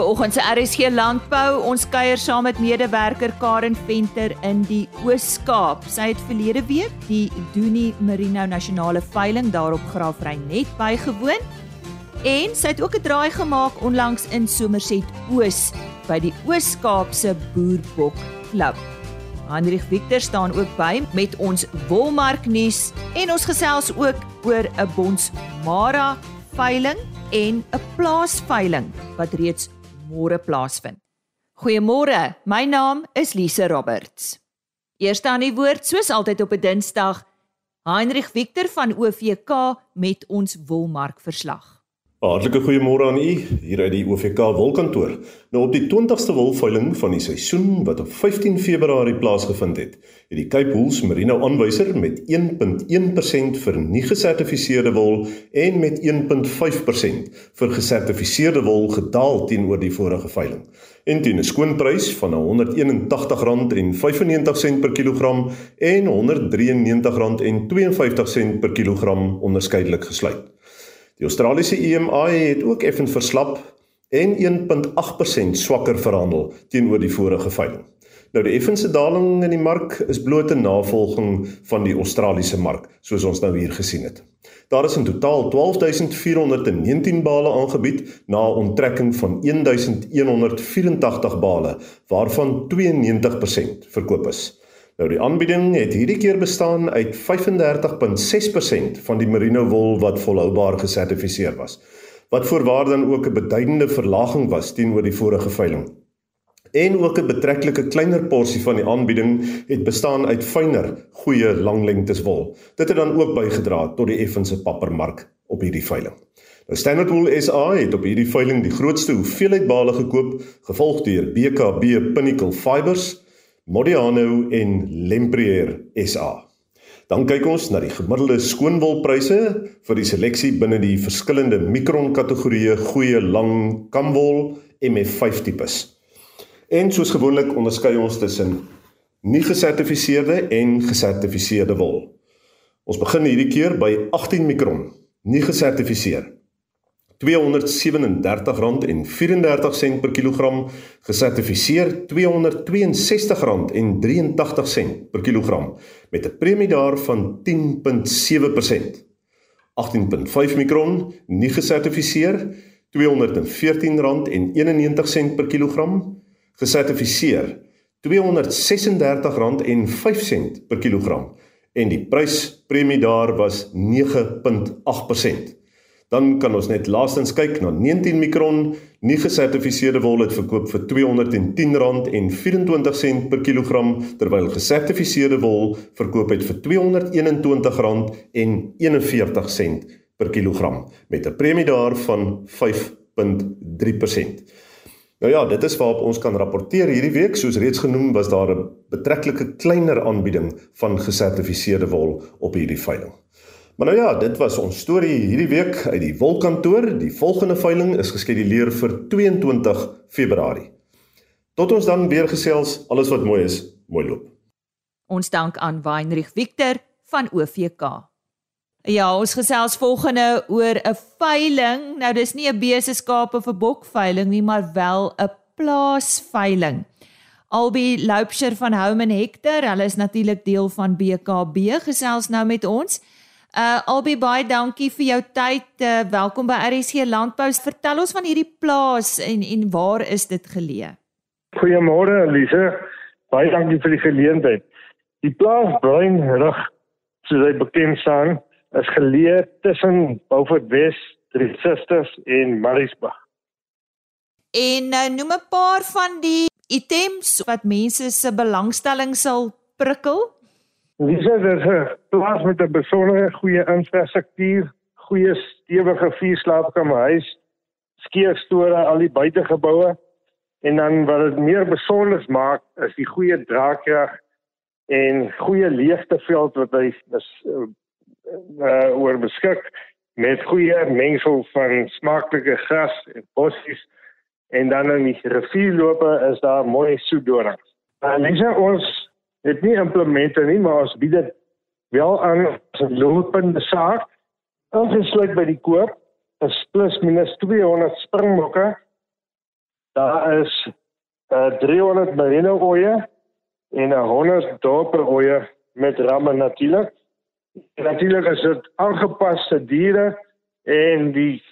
Vanoggend se RSG Landbou, ons kuier saam met medewerker Karen Venter in die Oos-Kaap. Sy het verlede week die Doenie Merino Nasionale Veiling daarop Graafry net bygewoon. En sy het ook 'n draai gemaak onlangs in Somerset Oos by die Oos-Kaapse Boerbok Klub. Hendrik Victor staan ook by met ons wolmark nuus en ons gesels ook oor 'n Bonsmara veiling en 'n plaasveiling wat reeds môre plaasvind. Goeiemôre, my naam is Lise Roberts. Eerste aan die woord soos altyd op 'n Dinsdag, Heinrich Victor van OVK met ons wolmark verslag. Hartlike goeiemôre aan u hier uit die OVK wolkantoor. Nou op die 20ste wolveiling van die seisoen wat op 15 Februarie plaasgevind het, het die Cape Wool Merino aanwyser met 1.1% vir nie gesertifiseerde wol en met 1.5% vir gesertifiseerde wol gedaal teenoor die vorige veiling. En teen 'n skoonprys van R181.95 per kilogram en R193.52 per kilogram onderskeidelik gesluit. Die Australiese EMI het ook effens verslap en 1.8% swakker verhandel teenoor die vorige veiling. Nou die effense daling in die mark is bloot 'n navolging van die Australiese mark, soos ons nou hier gesien het. Daar is in totaal 12419 bale aangebied na 'n onttrekking van 1184 bale, waarvan 92% verkoop is. Nou die aanbieding het hierdie keer bestaan uit 35.6% van die merino wol wat volhoubaar gesertifiseer was. Wat voorwaar dan ook 'n beduidende verlaging was teenoor die vorige veiling. En ook 'n betreklike kleiner porsie van die aanbieding het bestaan uit fyner, goeie langlengtes wol. Dit het dan ook bygedra tot die effense pappermark op hierdie veiling. Nou Standard Wool SA het op hierdie veiling die grootste hoeveelheid bale gekoop, gevolg deur BKB Pinnacle Fibers Modiano en Lempriere SA. Dan kyk ons na die gemiddelde skoonwolpryse vir die seleksie binne die verskillende mikron kategorieë goeie lang kamwol MF5 tipes. En soos gewoonlik onderskei ons tussen nie gesertifiseerde en gesertifiseerde wol. Ons begin hierdie keer by 18 mikron, nie gesertifiseer. R237.34 per kilogram gesertifiseer R262.83 per kilogram met 'n premie daarvan 10.7%. 18.5 mikron nie gesertifiseer R214.91 per kilogram gesertifiseer R236.05 per kilogram en die pryspremie daar was 9.8%. Dan kan ons net laastens kyk na 19 mikron nie gesertifiseerde wol het verkoop vir R210.24 per kilogram terwyl gesertifiseerde wol verkoop het vir R221.41 per kilogram met 'n premie daarvan 5.3%. Nou ja, dit is waarop ons kan rapporteer hierdie week. Soos reeds genoem, was daar 'n betreklike kleiner aanbieding van gesertifiseerde wol op hierdie veiling. Maar nou ja, dit was ons storie hierdie week uit die wolkantoor. Die volgende veiling is geskeduleer vir 22 Februarie. Tot ons dan weer gesels, alles wat mooi is, mooi loop. Ons dank aan Weinrich Victor van OVK. Ja, ons gesels volgende oor 'n veiling. Nou dis nie 'n beseskaap of 'n bokveiling nie, maar wel 'n plaasveiling. Albi Loupsher van Home and Hector, hulle is natuurlik deel van BKB, gesels nou met ons. Uh Albie baie dankie vir jou tyd. Uh, welkom by RSC Landbou. Vertel ons van hierdie plaas en en waar is dit geleë? Goeiemôre Elise. Baie dankie vir die geleentheid. Die plaas Bruinrug, soos hy bekend staan, is geleë tussen Beaufort Wes, Drie Susters en Mariesburg. En uh, noem 'n paar van die items wat mense se belangstelling sal prikkel. Dis is 'n plaas met 'n besondere goeie infrastruktuur, goeie stewige vierslaapkamerhuis, skeerstore, al die buitegeboue en dan wat dit meer besonder maak is die goeie draagkrag en goeie leegteveld wat hy is uh, uh oor beskik met goeie mengsel van smaaklike gras en bossies en dan in die rivierloope is daar mooi soetdorings. En dis ons het nie implemente nie, maar ons bied dit wel aan as 'n lopende saak. Ons sluit by die koop is plus minus 200 springbokke Daar is uh, 300 marine ooe en 100 dorper ooe met ramme natuurlik. Natuurlik is dit aangepaste diere en die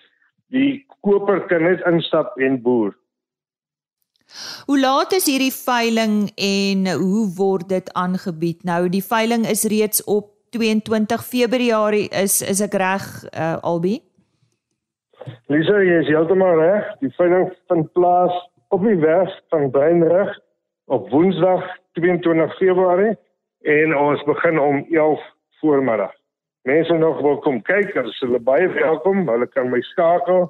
die koper kan net instap en boer. Hoe laat is hierdie veiling en hoe word dit aangebied? Nou die veiling is reeds op 22 Februarie is is ek reg uh, Albi? Lisa, jy is heeltemal reg. Die veiling vind plaas op die werf van Breinrug op Woensdag 22 Februarie en ons begin om 11 voormiddag. Mense nog wil kom kyk, as hulle baie welkom, hulle kan my skakel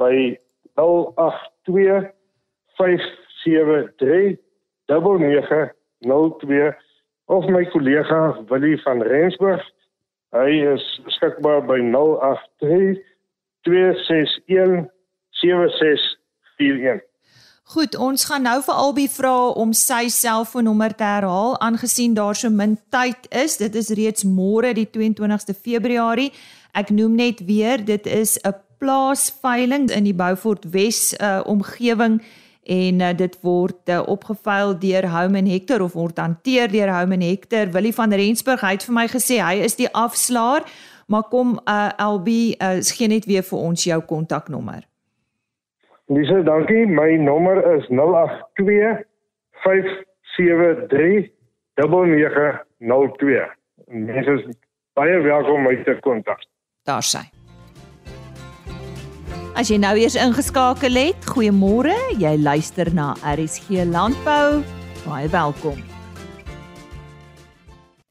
by 082 573 9902 of my kollega Willie van Rensburg. Hy is beskikbaar by 083 261 7641. Goed, ons gaan nou vir Albie vra om sy selfoonnommer te herhaal aangesien daar so min tyd is. Dit is reeds môre die 22ste Februarie. Ek noem net weer, dit is 'n plaasveiling in die Beaufort Wes uh, omgewing en uh, dit word uh, opgeveil deur Home and Hector of word hanteer deur Home and Hector. Willie van Rensburg hy het vir my gesê hy is die afslaer, maar kom uh, LB uh, gee net weer vir ons jou kontaknommer. Lisa, dankie. My nommer is 082 573 9902. Mense is baie welkom om my te kontak. Daar sy. As jy nou eers ingeskakel het, goeiemôre. Jy luister na RSG Landbou. Baie welkom.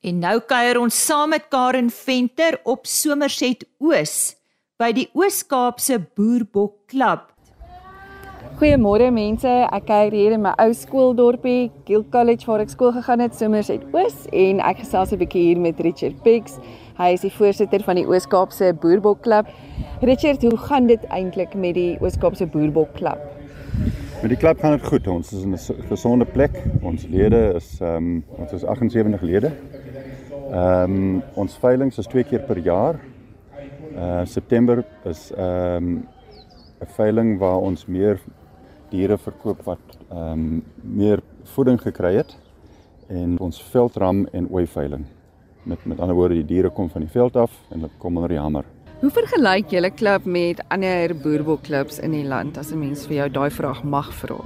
En nou kuier ons saam met Karen Venter op Somerset Oos by die Oos-Kaapse Boerbok Klub. Goeiemôre mense, ek kuier hier in my ou skooldorpie, Gill College waar ek skool gegaan het, Somerset Oos en ek gesels 'n bietjie hier met Richard Pix. Hy is die voorsitter van die Oos-Kaapse Boerbok Klub. Richard, hoe gaan dit eintlik met die Oos-Kaapse Boerbok Klub? Met die klub gaan dit goed. Ons is in 'n gesonde plek. Ons lede is ehm um, ons is 78 lede. Ehm um, ons veiling is twee keer per jaar. Uh September is ehm um, 'n veiling waar ons meer diere verkoop wat ehm um, meer voeding gekry het en ons veldram en ooi veiling. Met met ander woorde die diere kom van die veld af en hulle kom onder die hamer. Hoe vergelyk julle klub met ander boerbokklubs in die land as 'n mens vir jou daai vraag mag vra?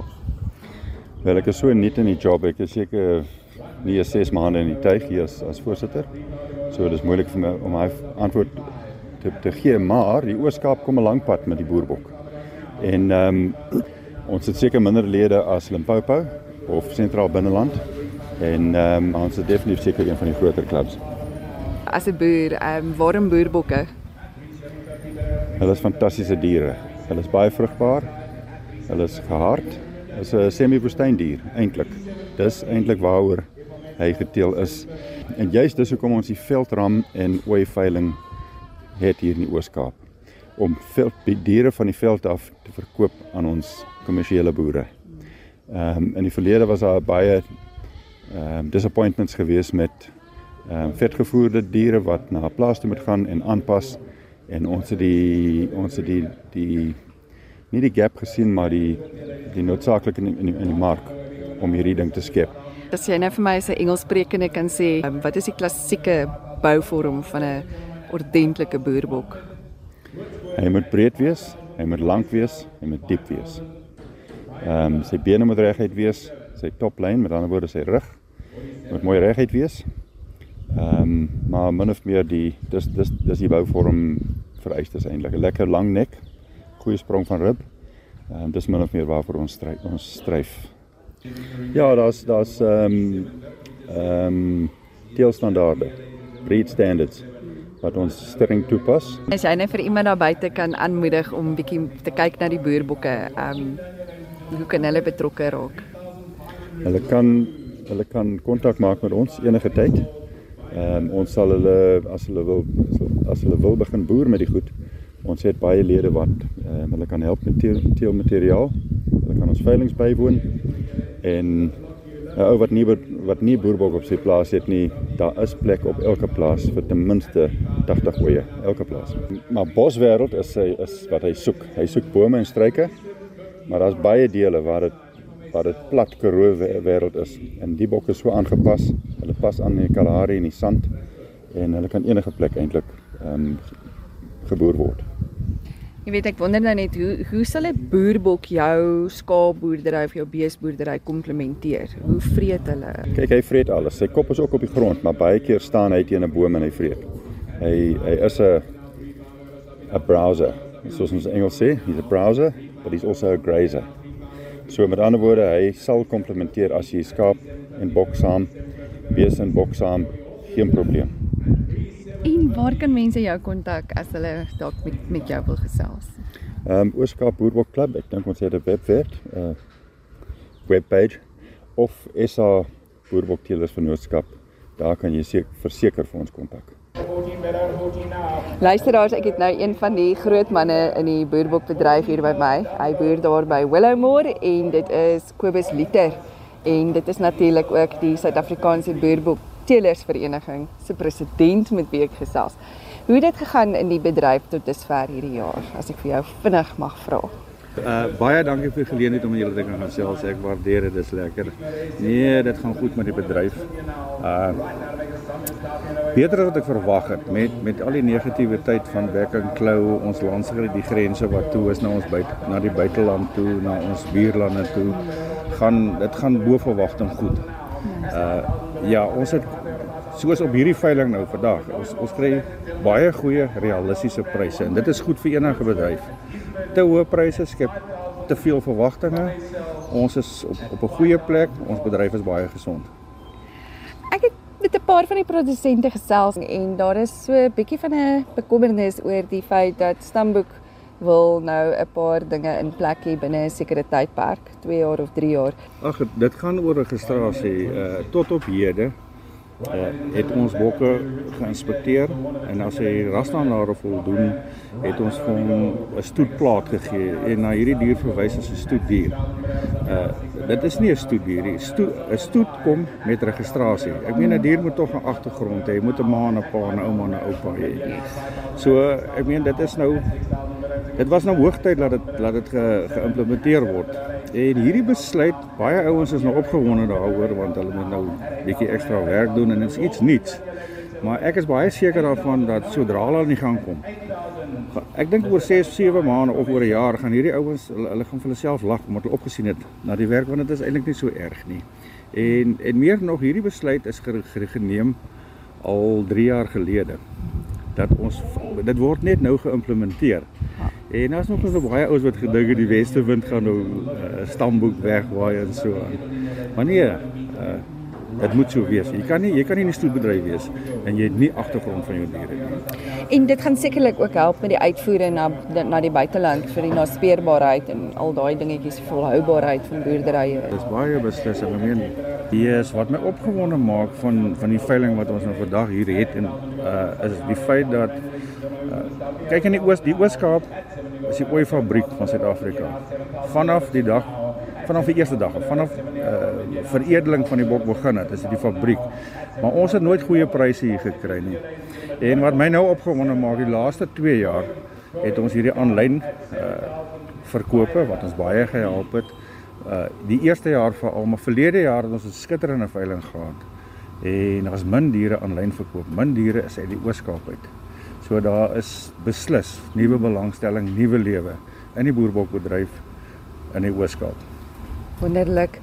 Wel ek is so nuut in die job, ek is seker nie 'n 6 maande in die tyd hier as as voorsitter. So dis moeilik vir my om my antwoord te te gee, maar die Ooskaap kom 'n lang pad met die boerbok. En ehm um, ons het seker minder lede as Limpopo of Sentraal Binneland en ehm um, ons is definitief seker een van die groter klubs. As 'n boer, ehm um, waarom boerbokke? Hulle is fantastiese diere. Hulle is baie vrugbaar. Hulle is gehard. Hulle is 'n semi-woestyndier eintlik. Dis eintlik waaroor hy geteel is. En juist dis hoekom ons die veldram en ooi veiling het hier in die Oos-Kaap om veld die diere van die veld af te verkoop aan ons kommersiële boere. Ehm um, in die verlede was daar baie ehm um, disappointments geweest met ehm um, vetgevoerde diere wat na 'n plaas toe moet gaan en aanpas en ons het die ons het die die nie die gap gesien maar die die noodsaaklike in in die, in die mark om hierdie ding te skep. As jy nou vir my as 'n Engelssprekende kan sê, um, wat is die klassieke bouvorm van 'n ordentlike boerbok? Hy moet breed wees, hy moet lank wees, hy moet diep wees. Ehm um, sy bene moet reguit wees, sy toplyn, met ander woorde sy rug moet mooi reguit wees. Ehm um, maar min of meer die dis dis dis die bouvorm vereistes eintlik 'n lekker lang nek, goeie sprong van rib. Ehm um, dis min of meer waarvoor ons stry ons stryf. Ja, daar's daar's ehm um, ehm um, deelstandaarde, breed standards wat ons streng toepas. As jy net vir iemand daar buite kan aanmoedig om bietjie te kyk na die boerbokke, ehm um, hoe kan hulle betrokke raak? Hulle kan hulle kan kontak maak met ons enige tyd. Ehm um, ons sal hulle as hulle wil as hulle wil begin boer met die goed. Ons het baie lede wat ehm um, hulle kan help met teelmateriaal. Hulle kan ons veilinge bywoon en 'n ou wat nie wat nie boerbok op sy plaas het nie, daar is plek op elke plaas vir ten minste 80 oeye, elke plaas. Maar boswêreld is hy is wat hy soek. Hy soek bome en struike Maar daar's baie dele waar dit waar dit plat karoo wêreld is en die bokke is so aangepas. Hulle pas aan die Kalahari en die sand en hulle kan enige plek eintlik ehm um, geboer word. Jy weet ek wonder nou net hoe hoe sal 'n boerbok jou skaapboerdery of jou beesboerdery komplementeer? Hoe vreet hulle? Kyk, hy vreet alles. Sy kop is ook op die grond, maar baie keer staan hy teen 'n boom en hy vreet. Hy hy is 'n 'n browser. Soos ons Engels sê, he's a browser, but he's also a grazer. So met ander woorde, hy sal komplementeer as jy skaap en bok saam, bees en bok saam, geen probleem. En waar kan mense jou kontak as hulle dalk met met jou wil gesels? Ehm um, Ooskaap Boerbok Klub, ek dink ons het 'n webwerf, 'n uh, webpage of SA Boerbok Teelers Vennootskap. Daar kan jy seker verseker vir ons kontak. Luisteraars, ek het nou een van die groot manne in die boerbokbedryf hier by my. Hy boer daar by Willowmore en dit is Kobus Liter en dit is natuurlik ook die Suid-Afrikaanse boerbok teelersvereniging se president met wie ek gesels. Hoe het dit gegaan in die bedryf tot dusver hierdie jaar as ek vir jou vinnig mag vra? Uh baie dankie vir die geleentheid om julle te kan gesels. Ek waardeer dit, dis lekker. Nee, dit gaan goed met die bedryf. Uh beter as wat ek verwag het met met al die negativiteit van back and claw ons landsgrense die grense wat toe is na ons buite na die buiteland toe na ons buurlande toe gaan dit gaan bo verwagting goed. Uh ja, ons het soos op hierdie veiling nou vandag. Ons ons kry baie goeie realistiese pryse en dit is goed vir enige bedryf. Te hoë pryse skep te veel verwagtinge. Ons is op op 'n goeie plek. Ons bedryf is baie gesond. Ek het met 'n paar van die produsente gesels en daar is so 'n bietjie van 'n bekommernis oor die feit dat Stamboek wil nou 'n paar dinge in plek hê binne 'n sekere tydperk, 2 jaar of 3 jaar. Ag, dit gaan oor registrasie uh tot op hede. Uh, het ons bokke geïnspekteer en as hy rasstandaarde voldoen, het ons vir hom 'n stoetplaat gegee en na hierdie dier verwys as 'n stoetdier. Uh dit is nie 'n stoetdier nie. 'n Stoet stoet kom met registrasie. Ek meen 'n dier moet tog 'n agtergrond hê. Hy moet 'n ma en 'n pa en 'n ouma en 'n oupa hê. So ek meen dit is nou Dit was nou hoogtyd dat dit dat dit ge, geïmplementeer word. En hierdie besluit, baie ouens is nou opgewonde daaroor want hulle moet nou bietjie ekstra werk doen en dit is iets nuuts. Maar ek is baie seker daarvan dat sodra hulle aan die gang kom. Ek dink oor 6, 7 maande of oor 'n jaar gaan hierdie ouens hulle, hulle gaan vir hulle self lag omdat hulle opgesien het na die werk want dit is eintlik nie so erg nie. En en meer nog hierdie besluit is geneem al 3 jaar gelede dat ons dit word net nou geïmplementeer. En daar's nog so baie ouens wat gedink het die weste wind gaan nou 'n uh, eh, stamboek wegwaai en so aan. Maar nee, uh, dit moet so wees. Jy kan nie jy kan nie 'n stoetbedryf wees en jy het nie agtergrond van jou diere nie. En dit gaan sekerlik ook help met die uitvoere na na die buiteland vir die naspeurbaarheid en al daai dingetjies volhoubaarheid van boerderye. Dis baie beslis. Ek meen dis wat my opgewonde maak van van die veiling wat ons nou vandag hier het en uh is die feit dat uh, kyk in die oos die Ooskaap is die ooifabriek van Suid-Afrika. Vanaf die dag vanaf die eerste dag af, vanaf uh veredeling van die bok begin het, is dit die fabriek. Maar ons het nooit goeie pryse hier gekry nie. En wat my nou opgewonde maak, die laaste 2 jaar het ons hierdie aanlyn uh verkope wat ons baie gehelp het. Uh die eerste jaar vir al, maar verlede jaar het ons 'n skitterende veiling gehad. En daar was min diere aanlyn verkoop. Min diere is uit die Ooskaap uit. So daar is beslis nuwe belangstelling, nuwe lewe in die boerbokbedryf in die Ooskaap. Wonderlik.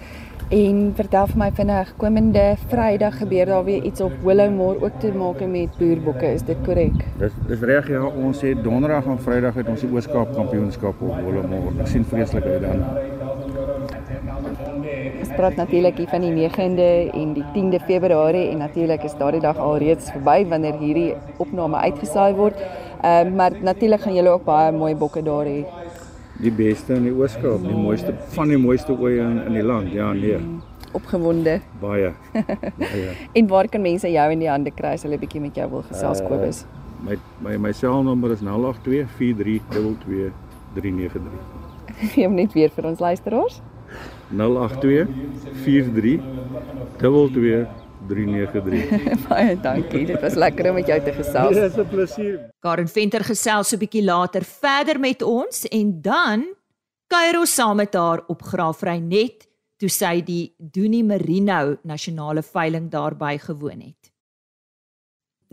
En vertel vir my vinnig, komende Vrydag gebeur daar weer iets op Willowmore ook te maak met boerbokke, is dit korrek? Dis dis reg ja, ons het Donderdag en Vrydag het ons die Ooskaap Kampioenskap op Willowmore. Ek sien vreeslik uit daarna praat natuurlik hier van die 9de en die 10de Februarie en natuurlik is daardie dag al reeds verby wanneer hierdie opname uitgesaai word. Ehm uh, maar natuurlik gaan julle ook baie mooi bokke daar hê. Die beste in die Ooskaap, die mooiste van die mooiste ooi in in die land. Ja, nee. Mm, opgewonde. Baie. baie. en waar kan mense jou in die hande kry as hulle bietjie met jou wil gesels uh, Kobus? My my my selnommer is 082 4322 393. Gee hom net weer vir ons luisteraars. 082 43 22 393. Baie dankie. Dit was lekker om met jou te gesels. Dit is 'n plesier. Karen Venter gesels so 'n bietjie later verder met ons en dan kuier ons saam met haar op Graafrenet toe sy die Doenie Merino nasionale veiling daarby gewoon het.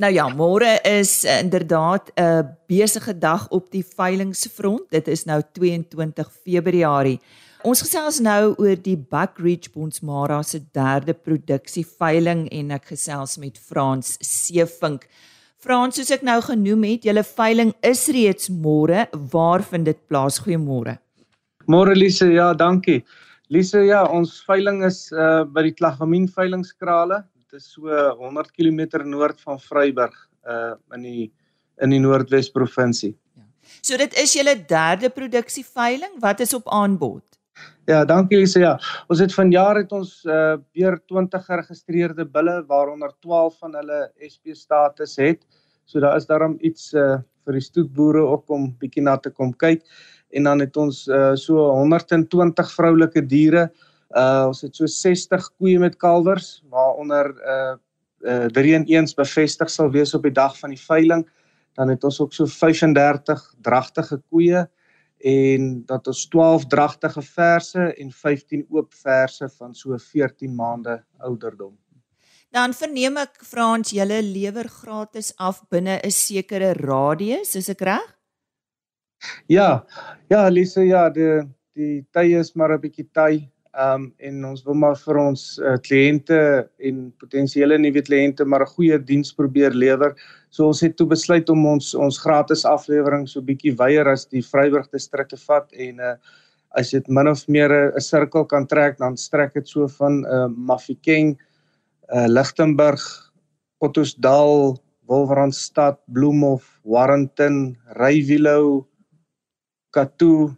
Nou ja, môre is uh, inderdaad 'n besige dag op die veilingsfront. Dit is nou 22 Februarie. Ons gesels nou oor die Buckridge Bonsmara se derde produksieveiling en ek gesels met Frans Seevink. Frans, soos ek nou genoem het, julle veiling is reeds môre. Waar vind dit plaas? Goeiemôre. Môre Lise, ja, dankie. Lise, ja, ons veiling is uh by die Klaggamien veilingskrale. Dit is so 100 km noord van Vryburg uh in die in die Noordwes provinsie. Ja. So dit is julle derde produksieveiling. Wat is op aanbod? Ja, dankie Lise. Ja, ons het vanjaar het ons uh weer 20 geregistreerde bulle waaronder 12 van hulle SP status het. So daar is daarom iets uh vir die stoetboere ook om bietjie na te kom kyk. En dan het ons uh so 120 vroulike diere. Uh ons het so 60 koeie met kalwers waaronder uh uh 3 en 1s bevestig sal wees op die dag van die veiling. Dan het ons ook so 35 dragtige koeie en dat ons 12 dragtige verse en 15 oop verse van so 14 maande ouderdom. Dan verneem ek Frans, julle lewer gratis af binne 'n sekere radius, is ek reg? Ja. Ja, Lise, ja, die die tye is maar 'n bietjie tyd. Ehm um, en ons wil maar vir ons uh, kliënte en potensiële nuwe kliënte maar 'n goeie diens probeer lewer. So ons het toe besluit om ons ons gratis aflewering so bietjie wyer as die Vryburg distrik te vat en uh as dit min of meer 'n sirkel kan trek dan strek dit so van uh Mafikeng, uh Lichtenburg, Ottosdal, Wolverhampton, Bloemhof, Warrenton, Rywilou, Katoo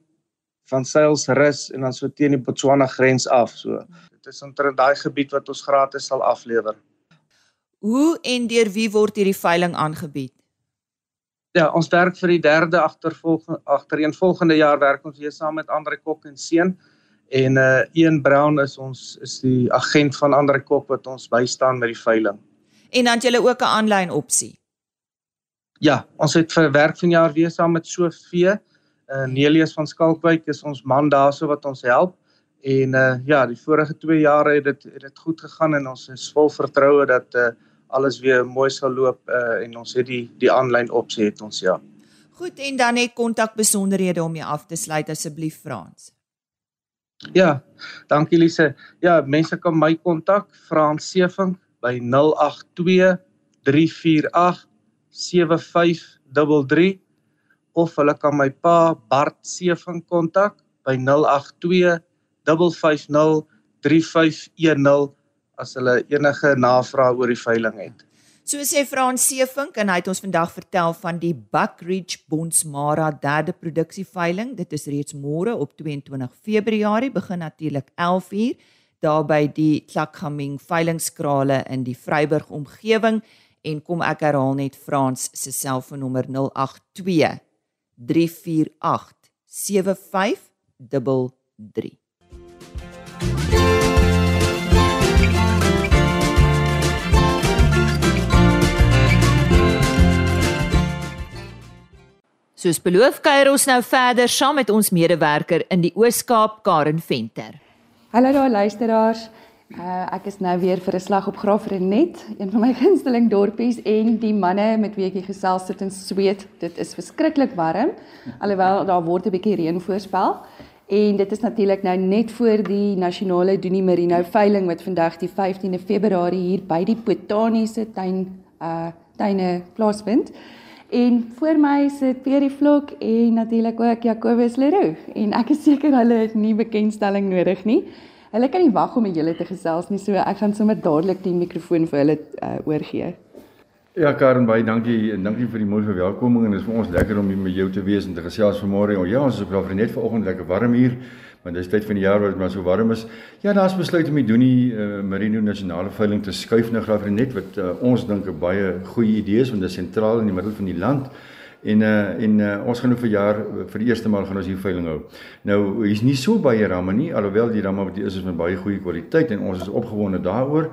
van Sailsrus en dan so teen die Botswana grens af. So dit is omtrent daai gebied wat ons gratis sal aflewer. Hoe en deur wie word hierdie veiling aangebied? Ja, ons werk vir die derde agtervolgende agtereenvolgende jaar werk ons weer saam met Andre Kok en seun en uh Ian Brown is ons is die agent van Andre Kok wat ons bystaan met die veiling. En dan het julle ook 'n aanlyn opsie. Ja, ons het vir werk vanjaar weer saam met Sofie uh, Nelius van Skalkwyk is ons man daarso wat ons help en uh, ja die vorige 2 jare het dit het dit goed gegaan en ons is vol vertroue dat uh, alles weer mooi sal loop uh, en ons het die die aanlyn opsie het ons ja. Goed en dan net kontak besonderhede om jou af te sluit asseblief Frans. Ja dankie Lise. Ja mense kan my kontak Frans Seving by 082 348 7533 of hulle kan my pa Bart Seving kontak by 082 550 3510 as hulle enige navrae oor die veiling het. So sê Frans Seving en hy het ons vandag vertel van die Buckridge Bonsmara derde produksieveiling. Dit is reeds môre op 22 Februarie begin natuurlik 11uur daar by die Klakhaming veilingskrale in die Vryburg omgewing en kom ek herhaal net Frans se selfoonnommer 082 3487533. Soos beloof kuier ons nou verder saam met ons medewerker in die Oos-Kaap Karen Venter. Hallo daar luisteraars. Uh, ek is nou weer vir 'n slag op Graafrenet, een van my gunsteling dorpies en die manne met wie ek gesels sit in sweet. Dit is verskriklik warm alhoewel daar word 'n bietjie reën voorspel. En dit is natuurlik nou net voor die nasionale Doenie Merino veiling wat vandag die 15de Februarie hier by die Botaniese tuin uh tuine plaasvind. En voor my sit Pierre Vlok en natuurlik ook Jacobus Leroux en ek is seker hulle het nie bekendstelling nodig nie. Hulle kan nie wag om met julle te gesels nie, so ek gaan sommer dadelik die mikrofoon vir hulle uh, oorgee. Ja Karen, baie dankie en dankie vir die mooi verwelkoming en dit is vir ons lekker om hier met jou te wees en te gesels vanmôre. Ja, ons is op daar net vanoggend lekker warm hier, want dit is tyd van die jaar wat maar so warm is. Ja, daar's besluit om die Doenie uh, Merino Nasionale Veiling te skuif na Graafrenet wat uh, ons dink 'n baie goeie idee is want dit is sentraal in die middel van die land. En uh en uh, ons gaan nou vir jaar vir die eerste maal gaan ons hier veiling hou. Nou hier's nie so baie ramme nie, alhoewel die ramme wat hier is is met baie goeie kwaliteit en ons is opgewonde daaroor.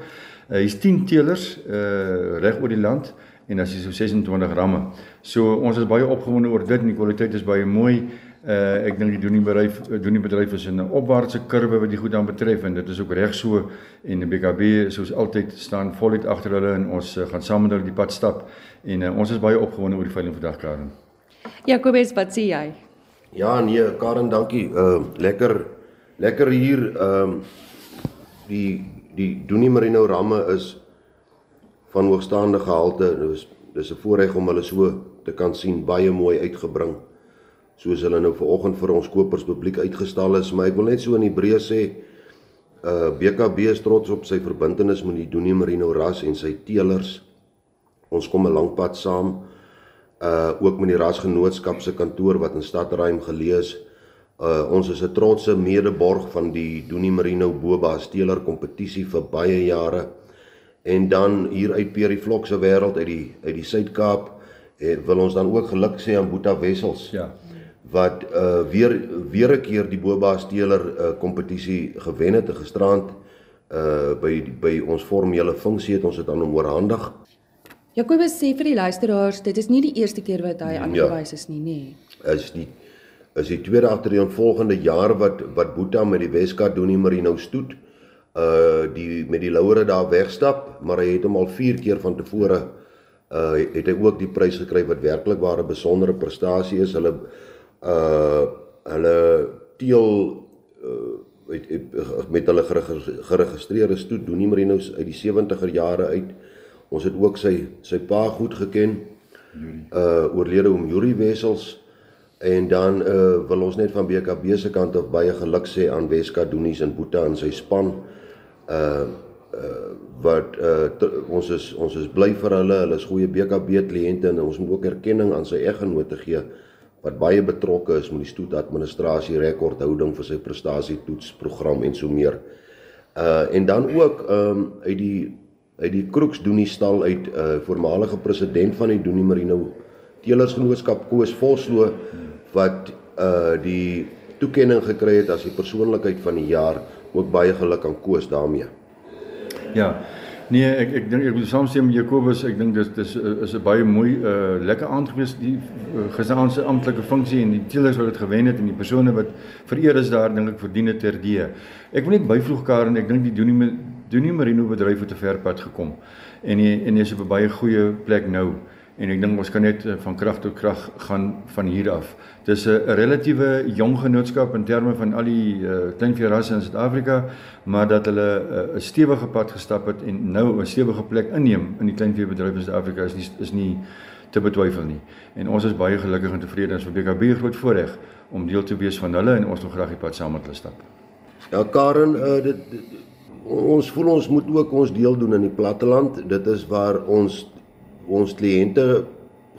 Uh hier's 10 teelers uh reg oor die land en as jy so 26 ramme. So ons is baie opgewonde oor dit en die kwaliteit is baie mooi. Uh ek dink die doen die bedryf doen die bedryf is in 'n opwaartse kurwe wat die goed dan betref en dit is ook reg so en die BKB soos altyd staan voluit agter hulle en ons uh, gaan saam met hulle die pad stap en uh, ons is baie opgewonde oor die veiling vandag Karen. Jakobus, wat sê jy? Ja nee, Karen, dankie. Uh lekker lekker hier ehm uh, die die Doenie Merino ramme is van hoogstaande gehalte. Dis dis 'n voorreg om hulle so te kan sien baie mooi uitgebring soos hulle nou vanoggend vir ons kopers publiek uitgestal is, maar ek wil net so in die breë sê uh BKB is trots op sy verbintenis met die Doenie Merino ras en sy teelers. Ons kom 'n lang pad saam. Uh ook met die rasgenootskap se kantoor wat in Stadruim gelees. Uh ons is 'n trotse medeborg van die Doenie Merino Boba teeler kompetisie vir baie jare. En dan hier uit Perie Vlok se wêreld uit die uit die Suid-Kaap eh, wil ons dan ook geluk sê aan Boeta Wessels. Ja wat uh weer weer 'n keer die Boba Steeler uh kompetisie gewen het te gisterand uh by by ons formele funksie het ons dit aan hom oorhandig. Jakobus sê vir die luisteraars, dit is nie die eerste keer wat hy ja. aangewys is nie, nê. Nee. Is die is die tweede agtereen volgende jaar wat wat Boeta met die Weskaap doen nie Marino stoet uh die met die louere daar wegstap, maar hy het hom al 4 keer van tevore uh het hy ook die prys gekry wat werklik ware besondere prestasie is. Hulle uh hulle teel uh het, het met hulle geregistreerde stoet doen nie Marinos uit die 70er jare uit. Ons het ook sy sy pa goed geken. Yuri. Uh oorlede om Yuri Wessels en dan uh wil ons net van BKB se kant af baie geluk sê aan Weska Doenies en Boeta en sy span. Uh uh wat uh te, ons is ons is bly vir hulle. Hulle is goeie BKB kliënte en ons moet ook erkenning aan sy eggenote gee wat baie betrokke is met die stoet administrasie rekordhouding vir sy prestasietoetsprogram en so meer. Uh en dan ook ehm um, uit die uit die Kroeks doen die stal uit 'n uh, voormalige president van die Doenie Marino Teelersgenootskap Koos Vosloo wat uh die toekenning gekry het as die persoonlikheid van die jaar. Ook baie geluk aan Koos daarmee. Ja. Nee, ek ek dink ek moet saamstem met Jakobus. Ek dink dis dis is 'n baie mooi uh lekker aand gewees die uh, gesaan se amptelike funksie en die teelers wat dit gewen het en die persone wat vereer is daar dink ek verdien dit ter die. Ek wil net byvoeg Karen, ek dink die Doenie Doenie Marino bedryf het te ver pad gekom. En die, en jy's op 'n baie goeie plek nou en ek dink ons kan net eh, van krag tot krag gaan van hier af. Dis 'n relatiewe jong genootskap in terme van al die uh, kleinveerasse in Suid-Afrika, maar dat hulle eh, 'n uh, stewige pad gestap het en nou 'n stewige plek inneem in die kleinveebedryf in Suid-Afrika is nie is nie te betwyfel nie. En ons is baie gelukkig en tevrede as BKB groot voorreg om deel te wees van hulle en ons wil graag die pad saam met hulle stap. Ja Karen, uh, dit, dit ons voel ons moet ook ons deel doen in die platteland. Dit is waar ons ons kliënte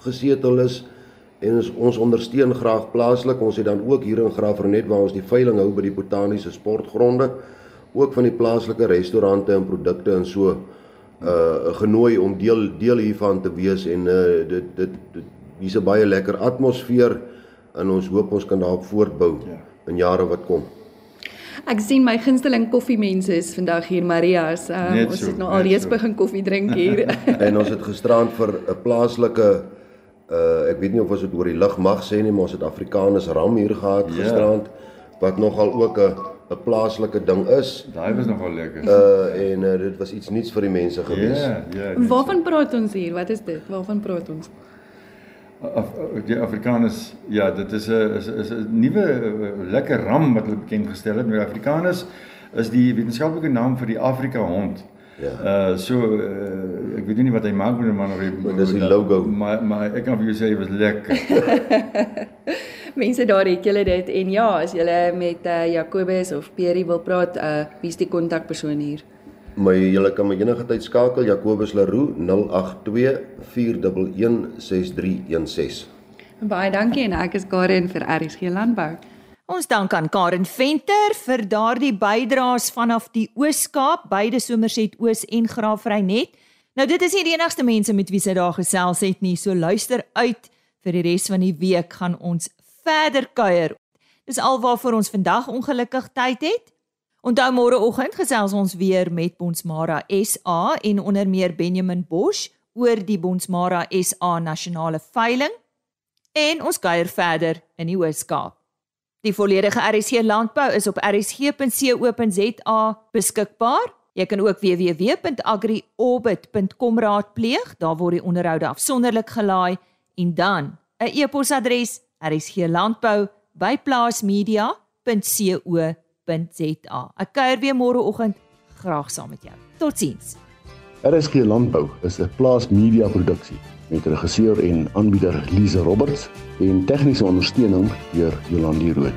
gesetel is en ons, ons ondersteun graag plaaslik. Ons het dan ook hier in Graafrenet waar ons die veiling hou by die botaniese sportgronde ook van die plaaslike restaurante en produkte en so uh genooi om deel deel hiervan te wees en uh dit dit, dit hier's 'n baie lekker atmosfeer en ons hoop ons kan daarop voortbou ja. in jare wat kom. Ek sien my gunsteling koffiemense is vandag hier Maria's. Um, ons het nou al reeds so. begin koffie drink hier. en ons het gisterand vir 'n plaaslike uh ek weet nie of ons dit oor die lig mag sê nie, maar ons het Afrikaners ram hier gehad yeah. Ja. gisterand wat nogal ook 'n 'n plaaslike ding is. Daai was nogal lekker. Uh en uh, dit was iets nuuts vir die mense gewees. Ja, yeah, ja. Yeah, Waarvan praat ons hier? Wat is dit? Waarvan praat ons? Af, die Afrikaners ja, dit is 'n is is 'n nuwe eh, lekker ram wat hulle bekend gestel het. Nou Afrikaners is die wetenskaplike naam vir die Afrika hond. Ja. Uh so uh, ek weet nie wat hy maak met hom maar nog dis die logo. Maar maar ek kan vir jou sê dit was lekker. Mense daar het julle dit en ja, as jy met uh, Jacobus of Pierre wil praat, uh wie's die kontakpersoon hier? My julle kan my enige tyd skakel Jacobus Leroux 082 4116316. Baie dankie en ek is Karen vir RSG Landbou. Ons dank aan Karen Venter vir daardie bydraes vanaf die Oos-Kaap, beide Somerset Oos en Graafrenet. Nou dit is nie die enigste mense met wie sy daar gesels het nie, so luister uit vir die res van die week gaan ons verder kuier. Dis alwaar ons vandag ongelukkig tyd het. Onthou môreoggend gesels ons weer met Bonsmara SA en onder meer Benjamin Bosch oor die Bonsmara SA nasionale veiling en ons kuier verder in die Hoërskool. Die volledige RSG landbou is op rsg.co.za beskikbaar. Jy kan ook www.agriorbit.com raadpleeg. Daar word die onderhoude afsonderlik gelaai en dan 'n e-posadres rsglandbou@plaasmedia.co.za. Ek kuier weer môreoggend graag saam met jou. Totsiens. RSG Landbou is 'n plaas media produksie met regisseur en aanbieder Lize Roberts en tegniese ondersteuning deur Jolande Rooi.